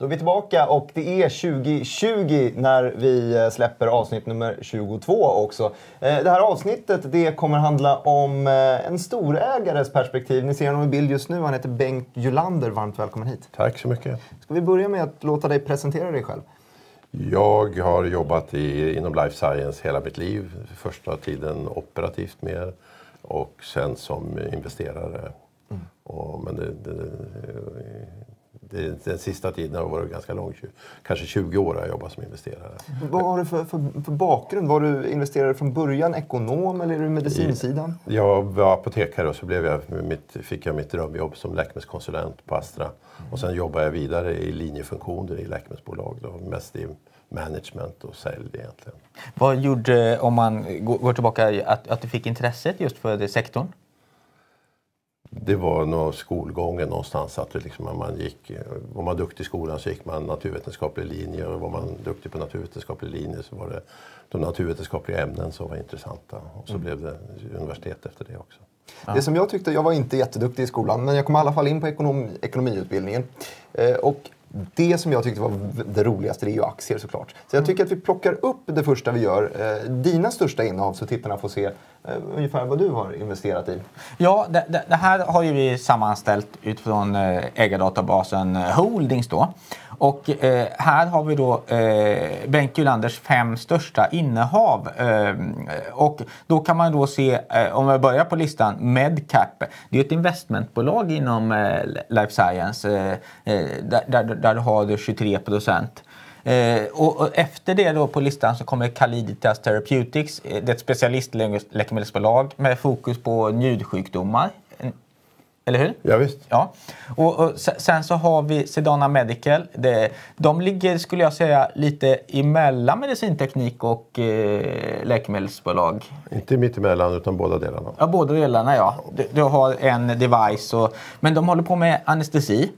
Då är vi tillbaka och det är 2020 när vi eh, släpper avsnitt nummer 22 också. Eh, det här avsnittet det kommer handla om eh, en storägares perspektiv. Ni ser honom i bild just nu. Han heter Bengt Julander. Varmt välkommen hit. Tack så mycket. Ska vi börja med att låta dig presentera dig själv? Jag har jobbat i, inom life science hela mitt liv. Första tiden operativt mer och sen som investerare. Mm. Och, men det, det, det, den sista tiden har varit ganska lång. Kanske 20 år har jag jobbat som investerare. Vad har du för, för, för, bakgrund? Var du investerare från början, ekonom eller är du medicinsidan? Jag var apotekare och så blev jag, mitt, fick jag mitt drömjobb som läkemedelskonsulent på Astra. Mm. Och sen jobbade jag vidare i linjefunktioner i läkemedelsbolag. Då, mest i management och sälj egentligen. Vad gjorde, om man går tillbaka, att, att du fick intresset just för det sektorn? Det var nog skolgången någonstans. Att liksom, man gick, var man duktig i skolan så gick man naturvetenskaplig linje och var man duktig på naturvetenskaplig linje så var det de naturvetenskapliga ämnen som var intressanta. Och så mm. blev det universitet efter det också. Ja. Det som jag tyckte, jag var inte jätteduktig i skolan, men jag kom i alla fall in på ekonom, ekonomiutbildningen. Eh, och det som jag tyckte var det roligaste det är ju aktier såklart. Så jag tycker att vi plockar upp det första vi gör. Eh, dina största innehav så tittarna får se Eh, ungefär vad du har investerat i. Ja, det, det, det här har ju vi sammanställt utifrån eh, ägardatabasen eh, Holdings då. Och eh, här har vi då eh, Bengt Gylanders fem största innehav. Eh, och då kan man då se, eh, om vi börjar på listan, Medcap. Det är ett investmentbolag inom eh, life science eh, där, där, där du har 23 procent. Eh, och, och, efter det då på listan så kommer Caliditas Therapeutics. Det är ett specialistläkemedelsbolag med fokus på njursjukdomar. Eller hur? Ja, visst. Ja. Och, och sen så har vi Sedana Medical. Det, de ligger, skulle jag säga, lite emellan medicinteknik och eh, läkemedelsbolag. Inte mitt emellan, utan båda delarna. Ja, båda delarna ja. Du, du har en device, och, men de håller på med anestesi.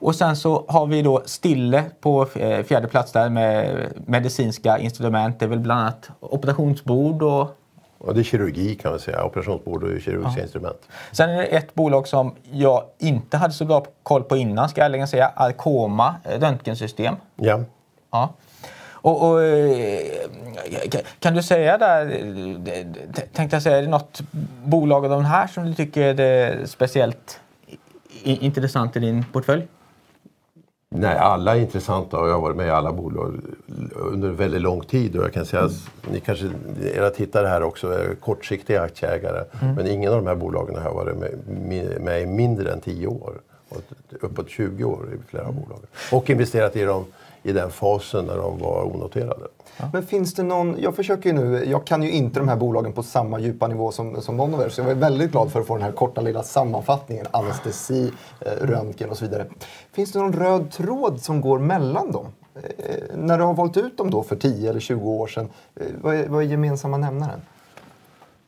Och sen så har vi då Stille på eh, fjärde plats där med medicinska instrument. Det är väl bland annat operationsbord och Ja, det är kirurgi kan man säga, operationsbord och kirurgiska ja. instrument. Sen är det ett bolag som jag inte hade så bra koll på innan, ska jag ärligen säga. Arcoma röntgensystem. Ja. ja. Och, och, eh, kan du säga där, tänkte jag säga, är det något bolag av de här som du tycker är speciellt intressant i din portfölj? Nej, alla är intressanta och jag har varit med i alla bolag under väldigt lång tid. Och jag kan säga att ni kanske, era tittare här också är kortsiktiga aktieägare. Mm. Men ingen av de här bolagen har varit med, med i mindre än 10 år. Och uppåt 20 år i flera mm. bolag. Och investerat i dem i den fasen när de var onoterade. Ja. Men finns det någon, jag försöker ju nu, jag kan ju inte de här bolagen på samma djupa nivå som, som någon av er, så jag var väldigt glad för att få den här korta lilla sammanfattningen, anestesi, eh, röntgen och så vidare. Finns det någon röd tråd som går mellan dem? Eh, när du har valt ut dem då för 10 eller 20 år sedan, eh, vad, är, vad är gemensamma nämnaren?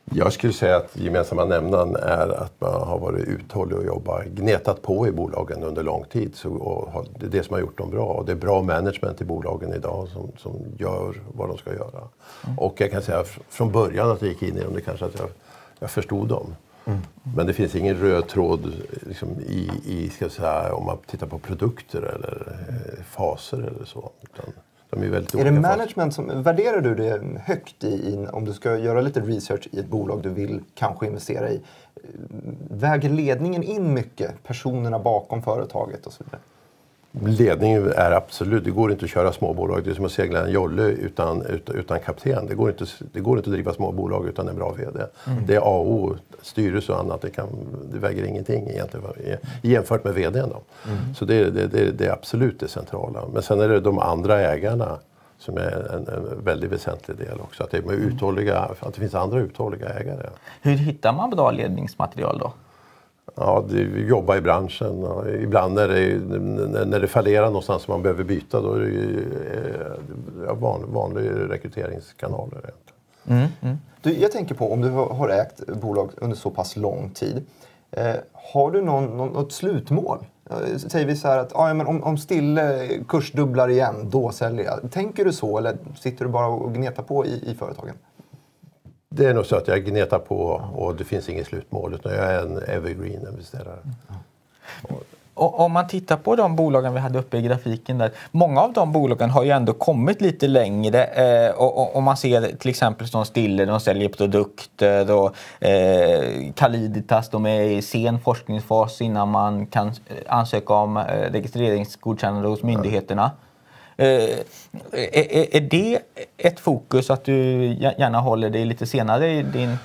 Jag skulle säga att gemensamma nämnaren är att man har varit uthållig och jobbat, gnetat på i bolagen under lång tid. Så, och det är det som har gjort dem bra. Och det är bra management i bolagen idag som, som gör vad de ska göra. Mm. Och jag kan säga från början att jag gick in i dem, det kanske att jag, jag förstod dem. Mm. Men det finns ingen röd tråd liksom, i, i ska säga, om man tittar på produkter eller eh, faser eller så. Utan, de är väldigt är det management som, värderar du det högt i, i, om du ska göra lite research i ett bolag du vill kanske investera i? Väger ledningen in mycket? Personerna bakom företaget och så vidare? Ledningen är absolut, det går inte att köra småbolag. Det är som att segla en jolle utan, utan, utan kapten. Det går, inte, det går inte att driva småbolag utan en bra VD. Mm. Det är A och O, styrelse och annat. Det, kan, det väger ingenting egentligen jämfört med VDn. Då. Mm. Så det, det, det, det, är absolut det centrala. Men sen är det de andra ägarna som är en, en väldigt väsentlig del också. Att det, är uthålliga, att det finns andra uthålliga ägare. Hur hittar man bra ledningsmaterial då? Ja, vi jobbar i branschen. Och ibland när det, när det fallerar någonstans som man behöver byta då är det ja, van, vanliga rekryteringskanaler. Mm, mm. Du, jag tänker på om du har ägt bolag under så pass lång tid. Eh, har du någon, någon, något slutmål? Eh, säger vi så här att ah, ja, men om, om Stille kursdubblar igen, då säljer jag. Tänker du så eller sitter du bara och gnetar på i, i företagen? Det är nog så att jag gnetar på och det finns inget slutmål utan jag är en evergreen investerare. Och, och, om man tittar på de bolagen vi hade uppe i grafiken där. Många av de bolagen har ju ändå kommit lite längre. Eh, och, och, man ser till exempel som Stille, de säljer produkter och eh, Caliditas, de är i sen forskningsfas innan man kan ansöka om eh, registreringsgodkännande hos myndigheterna. Eh, är, är det ett fokus att du gärna håller dig lite senare i din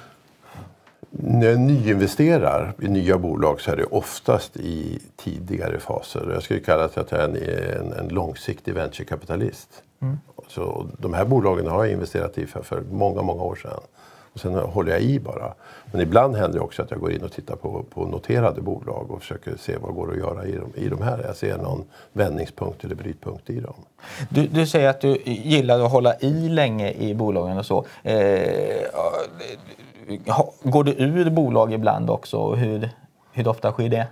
när jag nyinvesterar i nya bolag så är det oftast i tidigare faser. Jag skulle kalla det att jag är en, en, en långsiktig venturekapitalist. Mm. Så de här bolagen har jag investerat i för, för många, många år sedan. Och sen håller jag i bara. Men ibland händer det också att jag går in och tittar på, på noterade bolag och försöker se vad går att göra i de, i de här. Jag ser någon vändningspunkt eller brytpunkt i dem. Du, du säger att du gillar att hålla i länge i bolagen och så. Eh, Går du ur bolag ibland också? Hur, hur ofta sker det?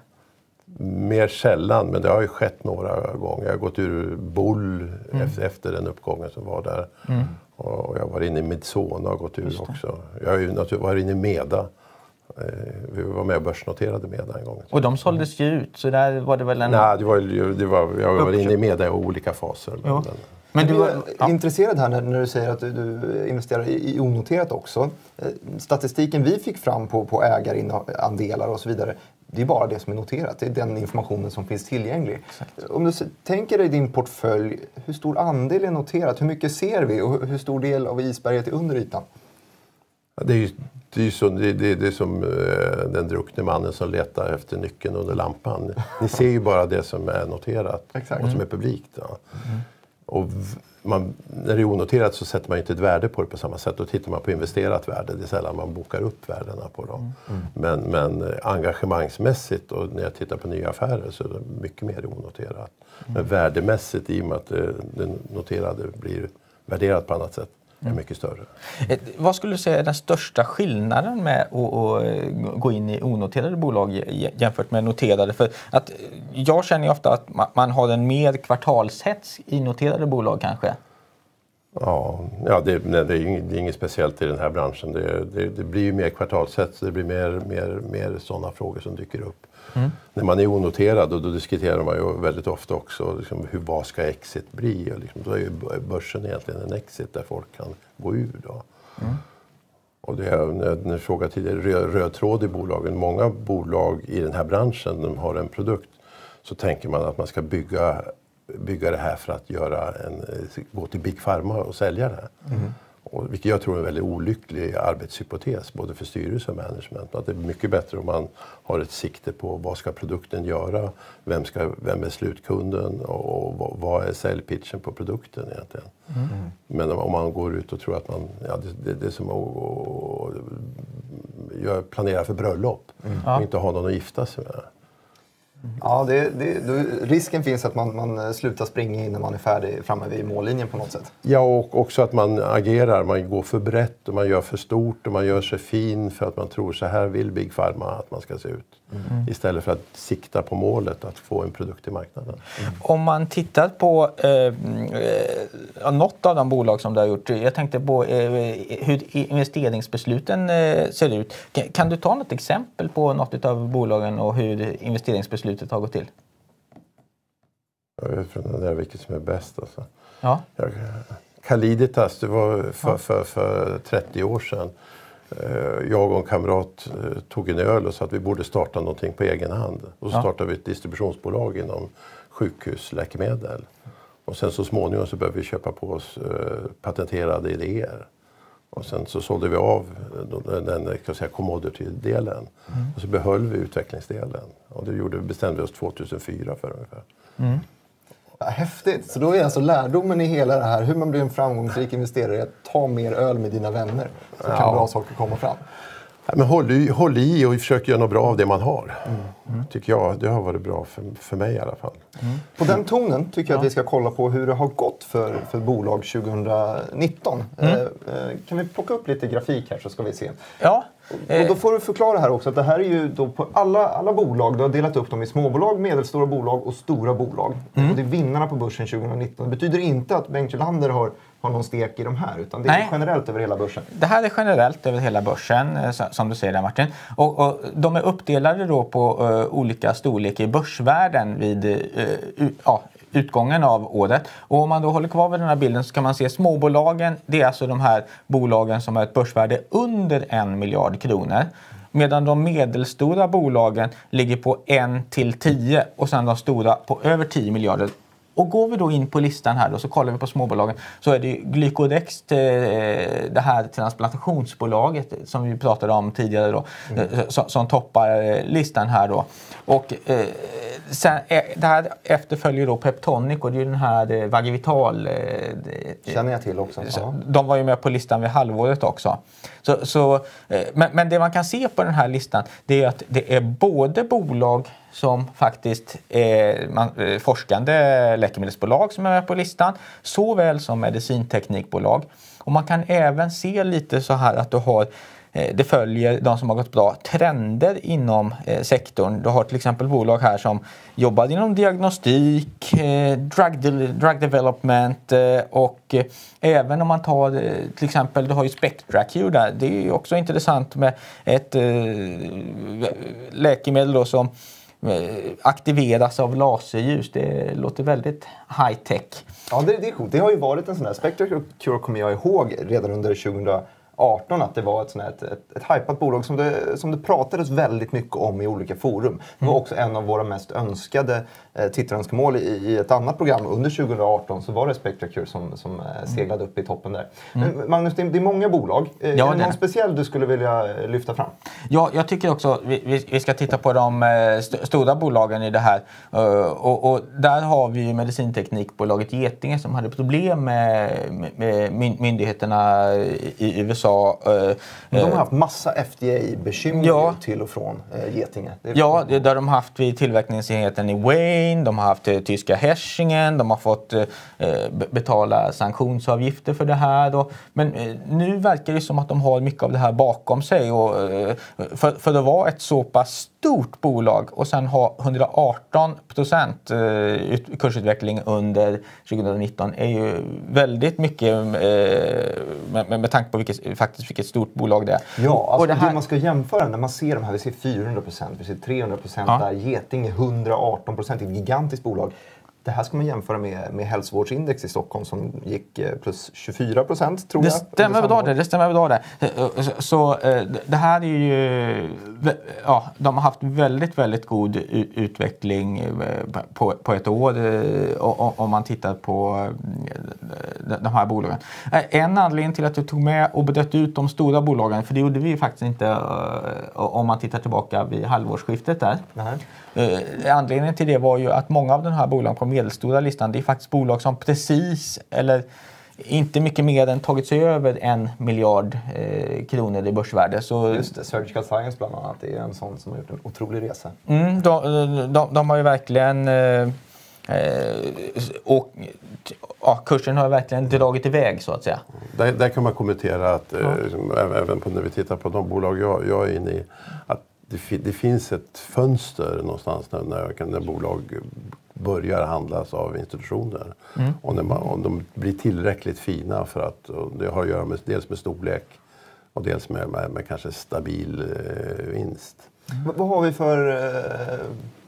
Mer sällan, men det har ju skett några gånger. Jag har gått ur Bull mm. efter, den uppgången som var där. Mm. Och jag var inne i Midsona och gått ur också. Jag har ju varit inne i Meda. Eh, vi var med och börsnoterade Meda en gång. Och de såldes ju ut, så där var det väl en... Nej, det var, det var, jag var inne i Meda i olika faser. Men, men, men du är ja. intresserad här när, du säger att du, investerar i, i onoterat också. Eh, statistiken vi fick fram på, på ägarandelar och så vidare, det är bara det som är noterat. Det är den informationen som finns tillgänglig. Exakt. Om du tänker dig din portfölj, hur stor andel är noterat? Hur mycket ser vi och hur stor del av isberget är under ytan? Ja, det, är ju, det, är så, det, det, det är som uh, den druckne mannen som letar efter nyckeln under lampan. Ni ser ju bara det som är noterat Exakt. och som är publikt. Mm. Och man, när det är onoterat så sätter man inte ett värde på det på samma sätt. Då tittar man på investerat värde. Det är sällan man bokar upp värdena på dem. Mm. Men, men eh, engagemangsmässigt och när jag tittar på nya affärer så är det mycket mer onoterat. Mm. Men värdemässigt i och med att det, det noterade blir värderat på annat sätt är mm. mycket större. Eh, vad skulle du säga är den största skillnaden med att eh, gå in i onoterade bolag jämfört med noterade? För att eh, jag känner ofta att man har en mer kvartalshets i noterade bolag kanske. Ja, ja det, nej, det, är inget, det är inget speciellt i den här branschen. Det, det, blir ju mer kvartalshets, det blir mer, mer, mer sådana frågor som dyker upp. Mm. När man är onoterad och då diskuterar man ju väldigt ofta också liksom, hur, vad ska exit bli? Och liksom, då är ju börsen egentligen en exit där folk kan gå ur. Då. Mm. Och det är, frågade tidigare, röd, röd tråd i bolagen. Många bolag i den här branschen, de har en produkt, så tänker man att man ska bygga, bygga det här för att göra en, gå till Big Pharma och sälja det. Mm. Och, vilket jag tror är en väldigt olycklig arbetshypotes både för styrelse och management. Att det är mycket bättre om man har ett sikte på vad ska produkten göra, vem, ska, vem är slutkunden och, och vad är säljpitchen på produkten egentligen. Mm. Men om man går ut och tror att man, ja, det, det, det är som att planera för bröllop mm. och inte ha någon att gifta sig med. Ja, det, det, risken finns att man, man slutar springa innan man är färdig framme vid mållinjen på något sätt. Ja, och också att man agerar. Man går för brett och man gör för stort och man gör sig fin för att man tror så här vill Big Pharma att man ska se ut. Mm. Istället för att sikta på målet att få en produkt i marknaden. Mm. Om man tittar på eh, eh, något av de bolag som du har gjort. Jag tänkte på eh, hur investeringsbesluten eh, ser ut. Kan, kan, du ta något exempel på något av bolagen och hur investeringsbeslutet har gått till? Jag vet inte vilket som är bäst. Alltså. Ja. Jag, Caliditas, det var för, ja. för, för 30 år sedan. Eh, jag och en kamrat eh, tog en öl och sa att vi borde starta någonting på egen hand. Och så ja. startade vi ett distributionsbolag inom sjukhusläkemedel. Och sen så småningom så började vi köpa på oss eh, patenterade idéer. Och sen så sålde vi av den commodity-delen. Mm. Och så behöll vi utvecklingsdelen. Och det gjorde, bestämde vi oss 2004 för ungefär. Mm. Häftigt! Så då är alltså lärdomen i hela det här, hur man blir en framgångsrik investerare, att ta mer öl med dina vänner. Så ja. kan bra saker komma fram. Ja, men håll, i, håll i och försök göra något bra av det man har. Mm. Mm. Tycker jag. Det har varit bra för, för mig i alla fall. Mm. På den tonen tycker jag att vi ska kolla på hur det har gått för, för bolag 2019. Mm. Eh, eh, kan vi plocka upp lite grafik här så ska vi se. Ja. Och då får du förklara här också att det här är ju då på alla, alla bolag, du har delat upp dem i småbolag, medelstora bolag och stora bolag. Mm. Och det är vinnarna på börsen 2019. Det betyder inte att Bengt Jolander har har någon stek i de här, utan det är Nej. generellt över hela börsen. Det här är generellt över hela börsen, eh, som du säger där Martin. Och, och de är uppdelade då på eh, olika storlek i börsvärden vid eh, u- ja, utgången av året. Och om man då håller kvar vid den här bilden så kan man se småbolagen. Det är alltså de här bolagen som har ett börsvärde under en miljard kronor. Medan de medelstora bolagen ligger på 1 till 10 och sen de stora på över 10 miljarder. Och går vi då in på listan här då, så kollar vi på småbolagen så är det ju Glycodex, eh, det här transplantationsbolaget som vi pratade om tidigare då, eh, som, som toppar eh, listan här då. Och eh, sen, det här efterföljer då Peptonic och det är ju den här Vagivital. Känner jag till också. Ja. De var ju med på listan vid halvåret också. Så, så, eh, men, men det man kan se på den här listan det är att det är både bolag som faktiskt är man, eh, forskande läkemedelsbolag som är med på listan såväl som medicinteknikbolag. Och man kan även se lite så här att du har Eh, det följer de som har gått bra trender inom eh, sektorn. Du har till exempel bolag här som jobbar inom diagnostik, eh, drug, drug development och även om man tar till exempel, du har ju SpectraQ där. Det är ju också intressant med ett läkemedel då som aktiveras av laserljus. Det låter väldigt high tech. Ja, det, det är coolt. Det har ju varit en sån här... SpectraCure kommer jag ihåg redan under 2018 att det var ett, sån här, ett, ett, ett hypat bolag som det, som det pratades väldigt mycket om i olika forum. Det var också en av våra mest önskade tittarönskemål i, i ett annat program under 2018 så var det Spectre Cure som, som eh, seglade upp i toppen där. Men Magnus, det är, många bolag. Eh, Ja, är det någon det. speciell du skulle vilja eh, lyfta fram? Ja, jag tycker också vi, vi, ska titta på de eh, st- stora bolagen i det här. Eh, och, och där har vi ju medicinteknikbolaget Getinge som hade problem med, med, med myn- myndigheterna i, USA. eh, De har eh, haft massa FDA-bekymmer Ja. till och från eh, Getinge. Ja, det där de har haft vid tillverkningsenheten i Wayne, de har haft eh, tyska Herschingen, de har fått eh, be- betala sanktionsavgifter för det här. Och, men eh, nu verkar det som att de har mycket av det här bakom sig. Och, eh, för, för att vara ett så pass stort bolag och sen ha 118 procent eh, ut- kursutveckling under 2019 är ju väldigt mycket eh, med, med, tanke på vilket, faktiskt vilket stort bolag det är. Ja, Och alltså det det, här- man ska jämföra när man ser de här. Vi ser 400 procent, vi ser 300 procent Ja. där. Getinge 118 procent, gigantiskt bolag. Det här ska man jämföra med, med hälsovårdsindex i Stockholm som gick eh, plus 24 procent tror Det jag. stämmer samma det. Det stämmer bra det. Så, eh, det här är ju... Ja, de har haft väldigt, väldigt god utveckling eh, på, på ett år om man tittar på de- här bolagen. Eh, En anledning till att jag tog med och bröt ut de stora bolagen, för det gjorde vi ju faktiskt inte eh, om man tittar tillbaka vid halvårsskiftet där. Nej. Eh, anledningen till det var ju att många av de här bolagen på medelstora listan, det är faktiskt bolag som precis, eller inte mycket mer än tagit sig över en miljard eh, kronor i börsvärde. Så Just det, Surgical Science bland annat. Det är en sån som har gjort en otrolig resa. mm, de, de, de har ju verkligen eh, och, ja, kursen har verkligen dragit iväg så att säga. Där, där kan man kommentera att eh, som även- även på, när vi tittar på de bolag jag, jag är inne i, att det, det finns ett fönster någonstans när, när, när bolag börjar handlas av institutioner. Och när man, om de blir tillräckligt fina för att, det har att göra med, dels med storlek och dels med, med, med kanske stabil eh, vinst. V- Vad har vi för, eh,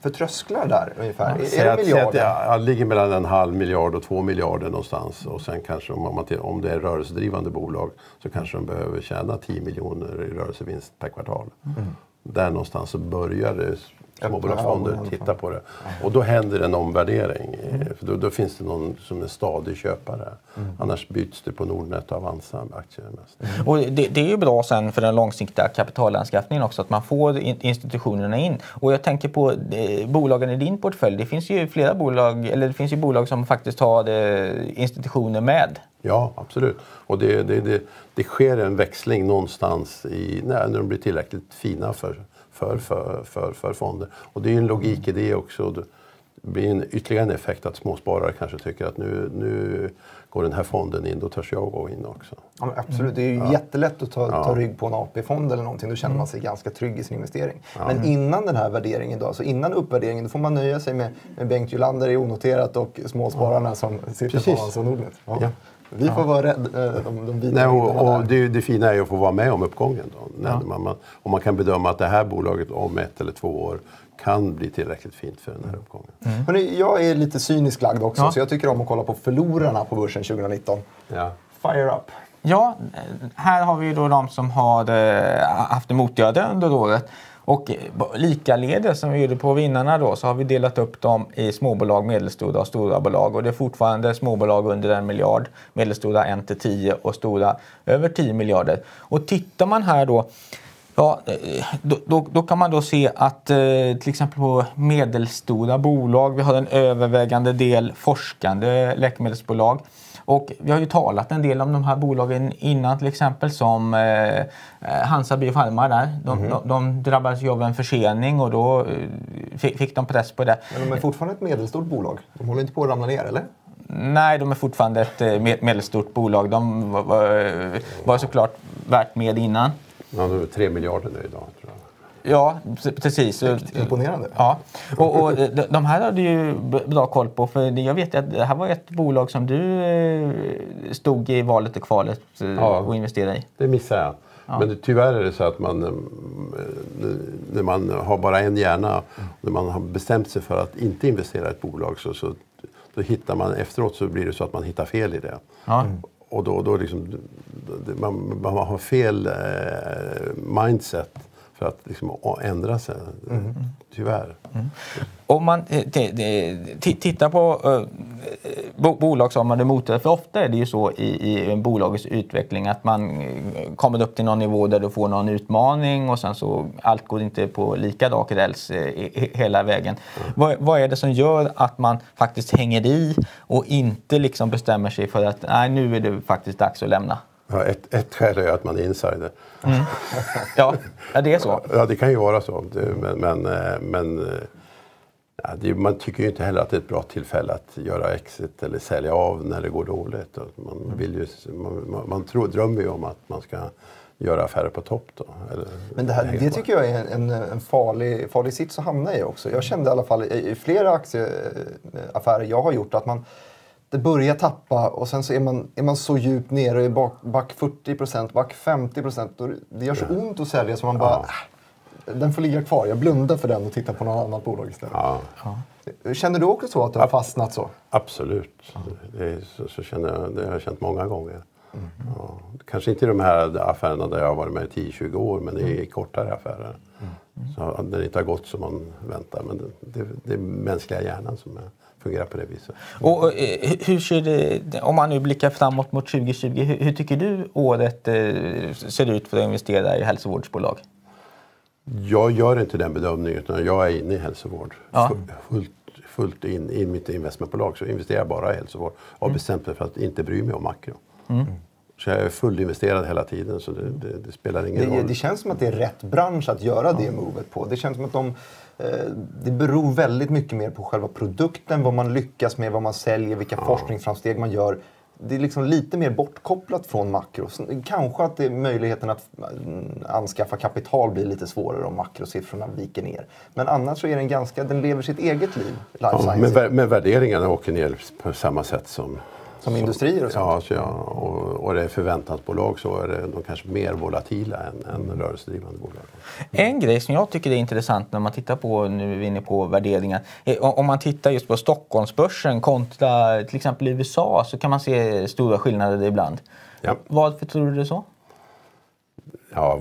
för trösklar där ungefär? Säg är det miljarder? det ja, ligger mellan en halv miljard och två miljarder någonstans. Och sen kanske om, man, om det är rörelsedrivande bolag så kanske de behöver tjäna 10 miljoner i rörelsevinst per kvartal. Där någonstans så börjar det småbolagsfonder ögonen. titta på det. Och då händer en omvärdering. För då, då finns det någon som är stadig köpare. Annars byts det på Nordnet och Avanza aktier mest. Och det, det är ju bra sen för den långsiktiga kapitalanskaffningen också att man får in- institutionerna in. Och jag tänker på eh, bolagen i din portfölj. Det finns ju flera bolag, eller det finns ju bolag som faktiskt har eh, institutioner med. Ja, absolut. Och det, det, det, det sker en växling någonstans i, när, när de blir tillräckligt fina för, för, för, för, för fonder. Och det är ju en logik i det också. Det blir en ytterligare en effekt att småsparare kanske tycker att nu, nu går den här fonden in, då törs jag gå in också. Ja, men absolut, det är ju jättelätt att ta, ta rygg på en AP-fond eller någonting. Då känner man sig ganska trygg i sin investering. Men innan den här värderingen, då, alltså innan uppvärderingen, då får man nöja sig med, med Bengt Julander i onoterat och småspararna som sitter Precis. på Avanza och Nordnet. Ja. Ja. Vi får vara rädda eh, de, de Nej, och, och det, det fina är ju att få vara med om uppgången. Då, när man, man, om man kan bedöma att det här bolaget om ett eller två år kan bli tillräckligt fint för den här uppgången. Hörrni, jag är lite cynisk lagd också, Ja. så jag tycker om att kolla på förlorarna på börsen 2019. Ja. Fire up! Ja, här har vi då de som har eh, haft det motigare under året. Och eh, likaledes som vi gjorde på vinnarna då så har vi delat upp dem i småbolag, medelstora och stora bolag. Och det är fortfarande småbolag under en miljard, medelstora 1 till 10 och stora över 10 miljarder. Och tittar man här då Ja, eh, då, då, då kan man då se att eh, till exempel på medelstora bolag, vi har en övervägande del forskande läkemedelsbolag. Och vi har ju talat en del om de här bolagen innan till exempel som eh, eh, Hansa Biopharma där. De, de, de drabbades ju av en försening och då eh, fick, fick de press på det. Men de är fortfarande ett medelstort bolag. De håller inte på att ramla ner, eller? Nej, de är fortfarande ett eh, med- medelstort bolag. De var, var, var såklart värt med innan. Ja, de är tre miljarder nu idag. Tror jag. Ja, pre- precis. Imponerande. Ja, och, och de, de här hade ju b- bra koll på. För jag vet ju att det här var ett bolag som du eh, stod i valet och kvalet eh, Ja. och investerade i. Det missar jag. Men det, tyvärr är det så att man, eh, när man har bara en hjärna, när man har bestämt sig för att inte investera i ett bolag så, så då hittar man efteråt så blir det så att man hittar fel i det. Ja. Och då, då liksom, man, man har fel eh, mindset för att liksom ändra sig. Tyvärr. Om man eh, tittar på eh, bo- bolag som motor, för ofta är det ju så i, i en bolagets utveckling att man eh, kommer upp till någon nivå där du får någon utmaning och sen så allt går inte på lika rak räls eh, hela vägen. Vad, vad är det som gör att man faktiskt hänger i och inte liksom bestämmer sig för att nej, nu är det faktiskt dags att lämna? Ja, ett, ett skäl är att man är insider. Ja, ja det är så. Ja, det kan ju vara så. Men men, eh, men eh, ja, det, man tycker ju inte heller att det är ett bra tillfälle att göra exit eller sälja av när det går dåligt. Man, vill ju, man, man, man tror, drömmer ju om att man ska göra affärer på topp. Då, eller, Men det, här, det tycker jag är en, en farlig, farlig sits att hamna i också. Jag kände i alla fall i, i flera aktieaffärer jag har gjort att man det börjar tappa och sen så är man, är man så djupt nere och är bak, back 40% back 50% Det gör så ont att sälja så man bara... "Äh, Den får ligga kvar. Jag blundar för den och tittar på något annat bolag istället. Ja, Känner du också så att du har fastnat så? absolut. Det, är, så, så känner jag, det har jag känt många gånger. Ja, kanske inte i de här affärerna där jag har varit med i 10-20 år, men i kortare affärer. Så när det inte har gått som man väntar. Men det, det, det är mänskliga hjärnan som är, fungerar på det viset. Och, eh, hur ser det, om man nu blickar framåt mot 2020, hur, hur tycker du året eh, ser ut för att investera i hälsovårdsbolag? Jag gör inte den bedömningen utan jag är inne i hälsovård. Ja. Fu- Fullt, fullt in i mitt investmentbolag så investerar jag bara i hälsovård. Och har bestämt mig för att inte bry mig om makro. Så jag är fullinvesterad hela tiden så det, det, det spelar ingen Det, roll. det känns som att det är rätt bransch att göra det movet på. Det känns som att de, det beror väldigt mycket mer på själva produkten, vad man lyckas med, vad man säljer, vilka forskningsframsteg man gör. Det är liksom lite mer bortkopplat från makro. Kanske att det möjligheten att mm, anskaffa kapital blir lite svårare om makrosiffrorna viker ner. Men annars så är den ganska, den lever sitt eget liv, life Ja, men, men värderingarna åker ner på samma sätt som Som industrier och sånt. Ja, så och, och det är förväntansbolag så är det, de kanske mer volatila än, än rörelsedrivande bolag. En grej som jag tycker är intressant när man tittar på, nu är vi inne på värderingar, eh, om om man tittar just på Stockholmsbörsen kontra till exempel USA så kan man se stora skillnader ibland. Ja. Varför tror du det är så? Ja,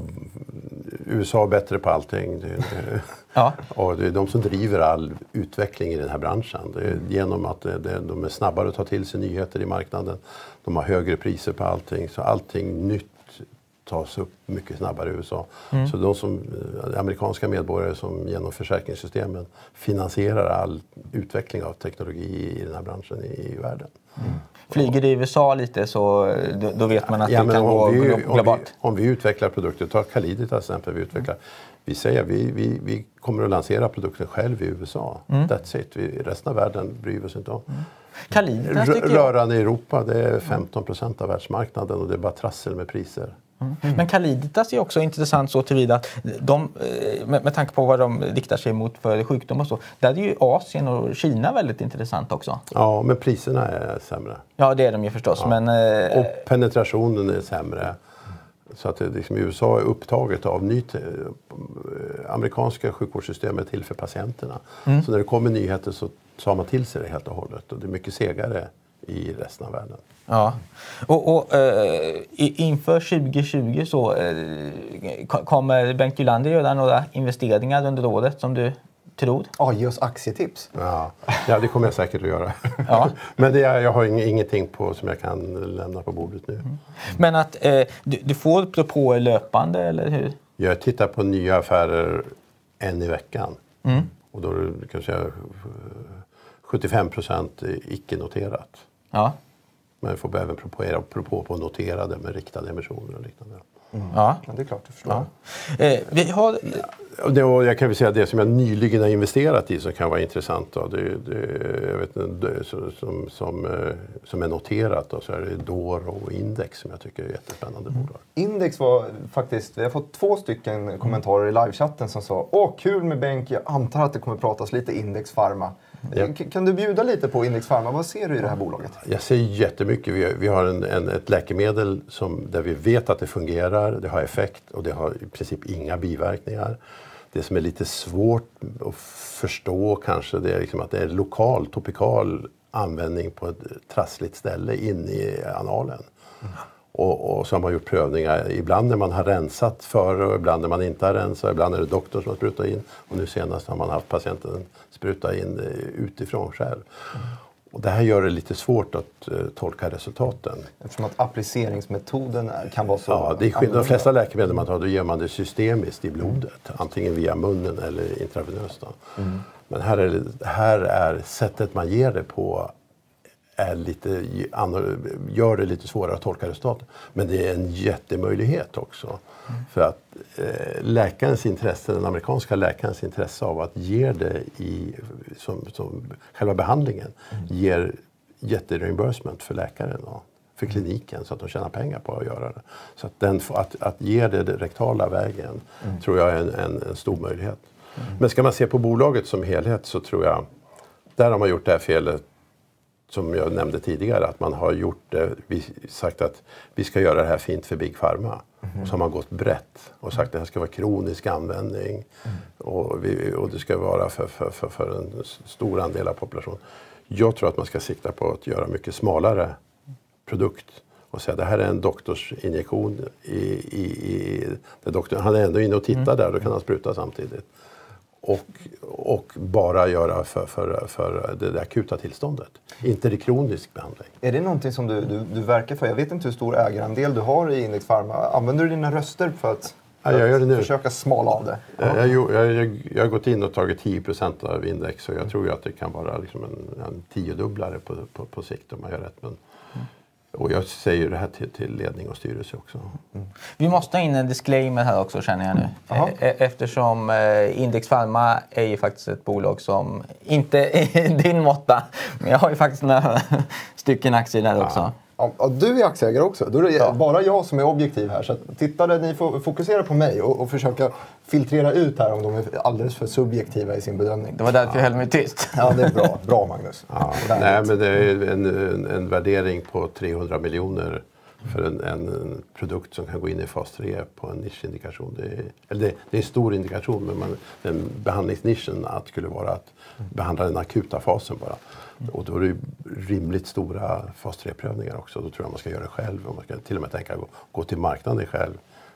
USA är bättre på allting. Det, det, Ja. och det är de som driver all utveckling i den här branschen. Det genom att det, de är snabbare att ta till sig nyheter i marknaden. De har högre priser på allting. Så allting nytt tas upp mycket snabbare i USA. Så de som, eh, amerikanska medborgare som genom försäkringssystemen finansierar all utveckling av teknologi i den här branschen i, i världen. Flyger det i USA lite så eh, då, då vet man att det men kan gå vi, glo- om, vi, globalt. om vi utvecklar produkter, ta Khalidi till exempel. Vi, utvecklar, vi säger vi, vi, vi kommer att lansera produkten själv i USA. That's it. Vi, resten av världen bryr vi oss inte om. Kalidas R- tycker jag. rörande i Europa, det är 15 procent av världsmarknaden och det är bara trassel med priser. Mm. Men Caliditas är också intressant så tillvida att de, eh, med, med tanke på vad de riktar sig mot för sjukdom och så, där är ju Asien och Kina väldigt intressant också. Ja, men priserna är sämre. Ja, det är de ju förstås. Ja. Men, eh, och penetrationen är sämre. Så att det liksom, USA är upptaget av nytt, eh, amerikanska sjukvårdssystemet till för patienterna. Mm. Så när det kommer nyheter så tar man till sig det helt och hållet. Och det är mycket segare i resten av världen. Ja. Och, och äh, inför 2020 så äh, kommer Bengt Gylander göra några investeringar under året som du tror? Ja, ge oss aktietips. Ja, ja det kommer jag säkert att göra. Ja. Men det är, jag har ingenting på, som jag kan lämna på bordet nu. Mm. Men att eh, du, du, får propåer löpande, eller hur? Jag tittar på nya affärer en i veckan. Mm. Och då är det kanske 75 procent icke-noterat. Ja. Men vi får även propå, propå på noterade med riktade emissioner och liknande. Mm. Ja. ja. det är klart, jag förstår. Ja. Eh, vi har... Det, jag kan väl säga det som jag nyligen har investerat i som kan vara intressant. Då, det, det, jag vet, det, som, som, eh, som är noterat då, så är det Doro och Index som jag tycker är jättespännande mm. bolag. Index var faktiskt, vi har fått två stycken kommentarer i livechatten som sa Åh, kul med Benk, jag antar att det kommer pratas lite Index Pharma. Ja. Kan du bjuda lite på Index Pharma? Vad ser du i det här bolaget? Jag ser jättemycket. Vi har, vi har en, en, ett läkemedel som, där vi vet att det fungerar, det har effekt och det har i princip inga biverkningar. Det som är lite svårt att förstå kanske det är liksom att det är lokal, topikal användning på ett trassligt ställe inne i analen. Mm. Och, och, så har man gjort prövningar, ibland när man har rensat före och ibland när man inte har rensat. Ibland är det doktorn som har sprutat in och nu senast har man haft patienten spruta in eh, utifrån själv. Mm. Och det här gör det lite svårt att uh, tolka resultaten. Eftersom att appliceringsmetoden är, kan vara så Ja, det är. De flesta läkemedel man tar, då ger man det systemiskt i blodet. Mm. Antingen via munnen eller intravenöst. Mm. Men här är, här är sättet man ger det på är lite, gör det lite svårare att tolka resultatet. Men det är en jättemöjlighet också. Mm. För att eh, läkarens intresse, den amerikanska läkarens intresse av att ge det i, som, som själva behandlingen mm. ger jättereimbursement för läkaren och för kliniken så att de tjänar pengar på att göra det. Så att, den, att, att ge det rektala vägen mm. tror jag är en, en, en stor möjlighet. Mm. Men ska man se på bolaget som helhet så tror jag, där har man gjort det här felet som jag nämnde tidigare, att man har gjort det, vi, sagt att vi ska göra det här fint för Big Pharma. Mm. Och så har man gått brett och sagt att det här ska vara kronisk användning mm. och, vi, och, det ska vara för, för, för, för, en stor andel av populationen. Jag tror att man ska sikta på att göra mycket smalare produkt och säga det här är en doktorsinjektion. I, i, i, doktorn, han är ändå inne och tittar mm. där, då kan han spruta samtidigt och, och bara göra för, för, för det, akuta tillståndet. Inte det kronisk behandling. Är det någonting som du, du, du verkar för? Jag vet inte hur stor ägarandel du har i Index Pharma. Använder du dina röster för att, för ja, jag gör det nu. försöka smala av det? Ja. Jag, jag, jag, jag, har gått in och tagit 10% av index och jag tror ju att det kan vara liksom en, en tiodubblare på, på, på sikt om man gör rätt. Men, och jag säger det här till, till ledning och styrelse också. Mm. Vi måste ha in en disclaimer här också känner jag nu. Aha. E-, e eftersom eh, Index Pharma är ju faktiskt ett bolag som inte är din måtta. Men jag har ju faktiskt några stycken aktier där också. Ja. Ja, du är aktieägare också. Då är det ja. bara jag som är objektiv här. Så tittare, ni får fokusera på mig och, och, försöka filtrera ut här om de är alldeles för subjektiva i sin bedömning. Det var därför ja. jag höll mig tyst. Ja, det är bra. Bra Magnus. Ja. Nej, men det är en, en, en, värdering på 300 miljoner för en, en, produkt som kan gå in i fas 3 på en nischindikation. Det är, eller det, det är en stor indikation, men man, den behandlingsnischen att skulle vara att behandla den akuta fasen bara. Och då är det rimligt stora fas 3-prövningar också. Då tror jag man ska göra det själv och man ska till och med tänka gå, gå till marknaden själv.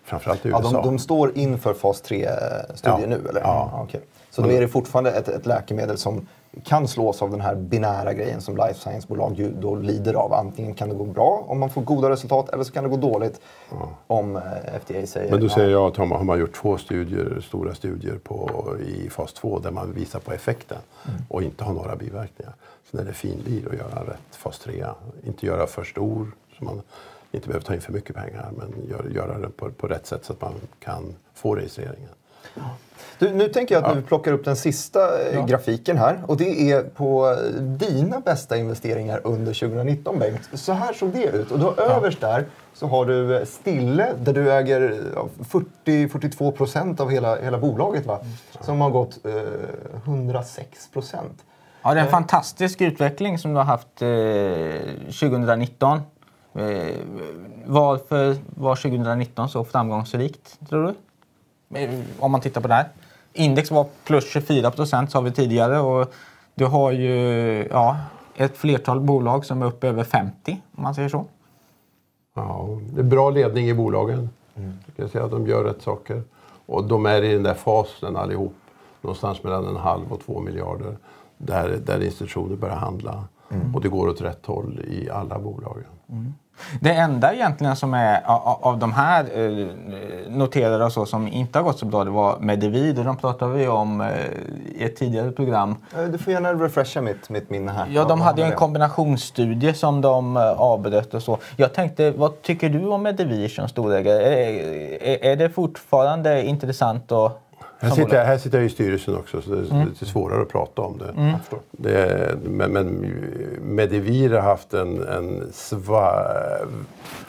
Framförallt i USA. Ja, de, de står inför fas 3-studier ja. nu eller? Ja. ja okay. Så då är det fortfarande ett, ett läkemedel som kan slås av den här binära grejen som life science-bolag ju då lider av. Antingen kan det gå bra om man får goda resultat eller så kan det gå dåligt ja. om eh, FDA säger... Men då säger jag att har man gjort två studier, stora studier på, i fas 2 där man visar på effekten mm. och inte har några biverkningar. Sen är det finlir att göra rätt fas 3. Inte göra för stor så man inte behöver ta in för mycket pengar men gör, göra det på, på rätt sätt så att man kan få registreringen. Du, nu tänker jag att vi plockar upp den sista eh, grafiken här. Och det är på dina bästa investeringar under 2019, Bengt. Så här såg det ut. Och då överst där så har du eh, Stille där du äger ja, 40-42 procent av hela, hela bolaget. Va? Som har gått eh, 106 procent. Ja, det är en fantastisk utveckling som du har haft eh, 2019. Eh, varför var 2019 så framgångsrikt, tror du? Eh, Om man tittar på det här. Index var plus 24 procent, sa vi tidigare. Och du har ju ja, ett flertal bolag som är uppe över 50, om man säger så. Ja, det är bra ledning i bolagen. Ska jag säga. De gör rätt saker. Och de är i den där fasen allihop. Någonstans mellan en halv och två miljarder. Där, där institutioner börjar handla. Och det går åt rätt håll i alla bolagen. Det enda egentligen som är av de här eh, noterade och så som inte har gått så bra, det var Medivid. Och de pratade vi om eh, i ett tidigare program. Eh, Du får gärna refresha mitt, mitt minne här. Ja, de hade ju en kombinationsstudie som de avbröt och så. Jag tänkte, vad tycker du om Medivi som storägare? Är, är, är det fortfarande intressant och Här sitter, jag, här sitter jag i styrelsen också så det är lite svårare att prata om det. Förstår. det men, men Medivir har haft en, en sva,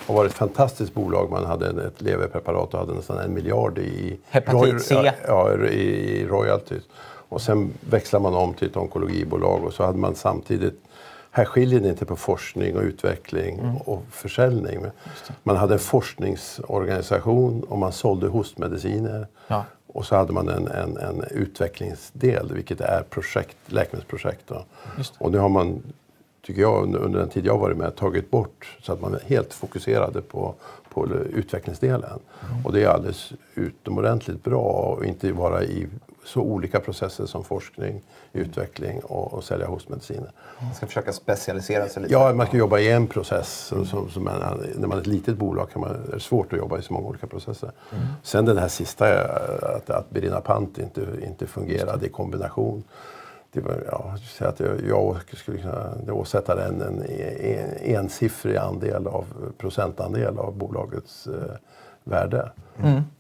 har varit ett fantastiskt bolag. Man hade en- ett leverpreparat och hade nästan en miljard i, C. ja, ja, i, royalties. Och sen växlar man om till ett onkologibolag och så hade man samtidigt här skiljer det inte på forskning och utveckling och försäljning. Man hade en forskningsorganisation och man sålde hostmediciner. Ja. Och så hade man en, en, en utvecklingsdel, vilket är projekt, läkemedelsprojekt. Då. Och nu har man, tycker jag, under, under den tid jag varit med, tagit bort så att man är helt fokuserade på, på utvecklingsdelen. Och det är alldeles utomordentligt bra att inte vara i så olika processer som forskning, utveckling och, och sälja hostmediciner. Man ska försöka specialisera sig lite. Ja, man ska jobba i en process. och Som, som man, när man är ett litet bolag kan man, är det svårt att jobba i så många olika processer. Sen den här sista, att, att Berina Pant inte, inte fungerade i kombination. Det var, ja, jag skulle säga att jag, jag skulle kunna åsätta en, en, en ensiffrig andel av, procentandel av bolagets eh, värde.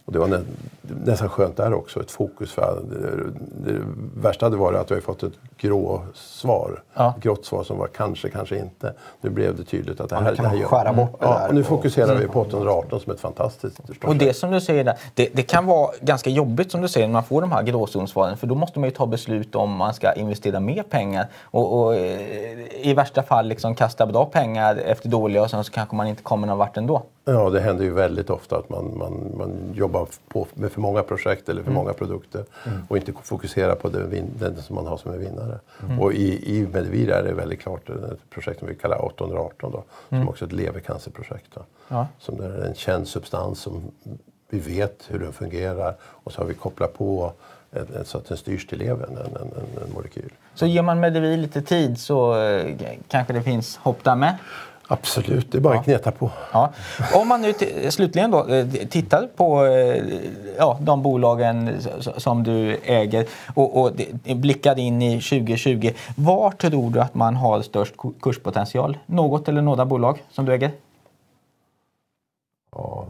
Och det var nä, nästan skönt där också, ett fokus. För det, det värsta hade varit att vi har fått ett grå svar. Ja. Ett grått svar som var kanske, kanske inte. Nu blev det tydligt att det Ja, här, nu kan det här skära bort det ja, där och nu och- fokuserar vi på 818 som ett fantastiskt. Och det som du säger där, det, det kan vara ganska jobbigt som du säger när man får de här gråzonsvaren. För då måste man ju ta beslut om man ska investera mer pengar och, och eh, i värsta fall liksom kasta bra pengar efter dåliga och sen så kanske man inte kommer någon vart ändå. Ja, det händer ju väldigt ofta att man, man, man jobbar på, med för många projekt eller för många produkter och inte fokuserar på den, den som man har som är vinnare. Och i, i Medivir är det väldigt klart ett projekt som vi kallar 818 då, som också är ett levercancerprojekt. Då, Ja. Som det är en känd substans som vi vet hur den fungerar och så har vi kopplat på så att den styrs till levern, en, en, en, en molekyl. Så ger man Medivi lite tid så eh, kanske det finns hopp där med. Absolut, det är bara att gneta på. Ja. Om man nu slutligen då eh, tittar på eh, ja, de bolagen som du äger och, och blickar in i 2020. Var tror du att man har störst ku- kurspotential? Något eller några bolag som du äger? Ja,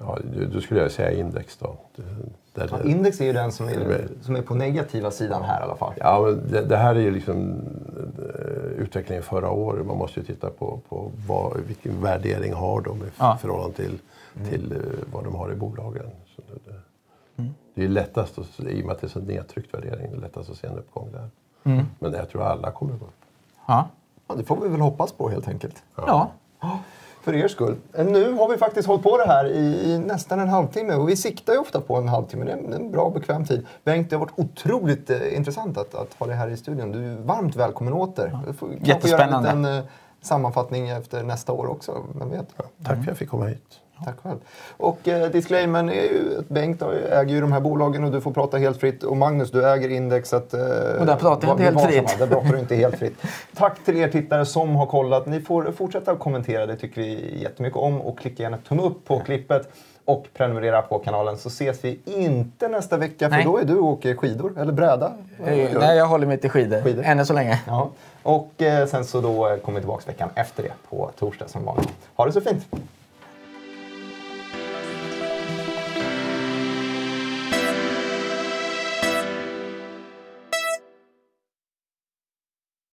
ja, då skulle jag säga index då. Ja, index är ju den som är, som är på negativa sidan här i alla fall. Ja, men det, det här är ju liksom eh, utvecklingen förra året. Man måste ju titta på, på vad, vilken värdering har de i Ja. förhållande till, till eh, vad de har i bolagen. Så det, det, det är ju lättast, att, i och med att det är så nedtryckt värdering, det är lättast att se en uppgång där. Men jag tror alla kommer gå upp. Ja. Ja, det får vi väl hoppas på helt enkelt. ja. För er skull. Eh, Nu har vi faktiskt hållit på det här i, i nästan en halvtimme och vi siktar ju ofta på en halvtimme. Det är en, en bra bekväm tid. Bengt, det har varit otroligt eh, intressant att, att ha dig här i studion. Du är varmt välkommen åter. Du får Jättespännande. göra en liten eh, sammanfattning efter nästa år också. Vem vet? Tack för att jag fick komma hit. Tack själv. Och eh, disclaimern är ju att Bengt äger ju de här bolagen och du får prata helt fritt. Och Magnus, du äger indexet. Eh, Och där pratar jag inte helt fritt. Där pratar du inte helt fritt. Tack till er tittare som har kollat. Ni får fortsätta att kommentera, det tycker vi jättemycket om. Och klicka gärna tumme upp på klippet. Och prenumerera på kanalen så ses vi inte nästa vecka för Nej. då är du och åker skidor, eller bräda. Eh, Nej, jag håller mig till skidor. Skidor. Ännu så länge. Ja. Och eh, sen så då kommer vi tillbaka veckan efter det på torsdag som vanligt. Ha det så fint!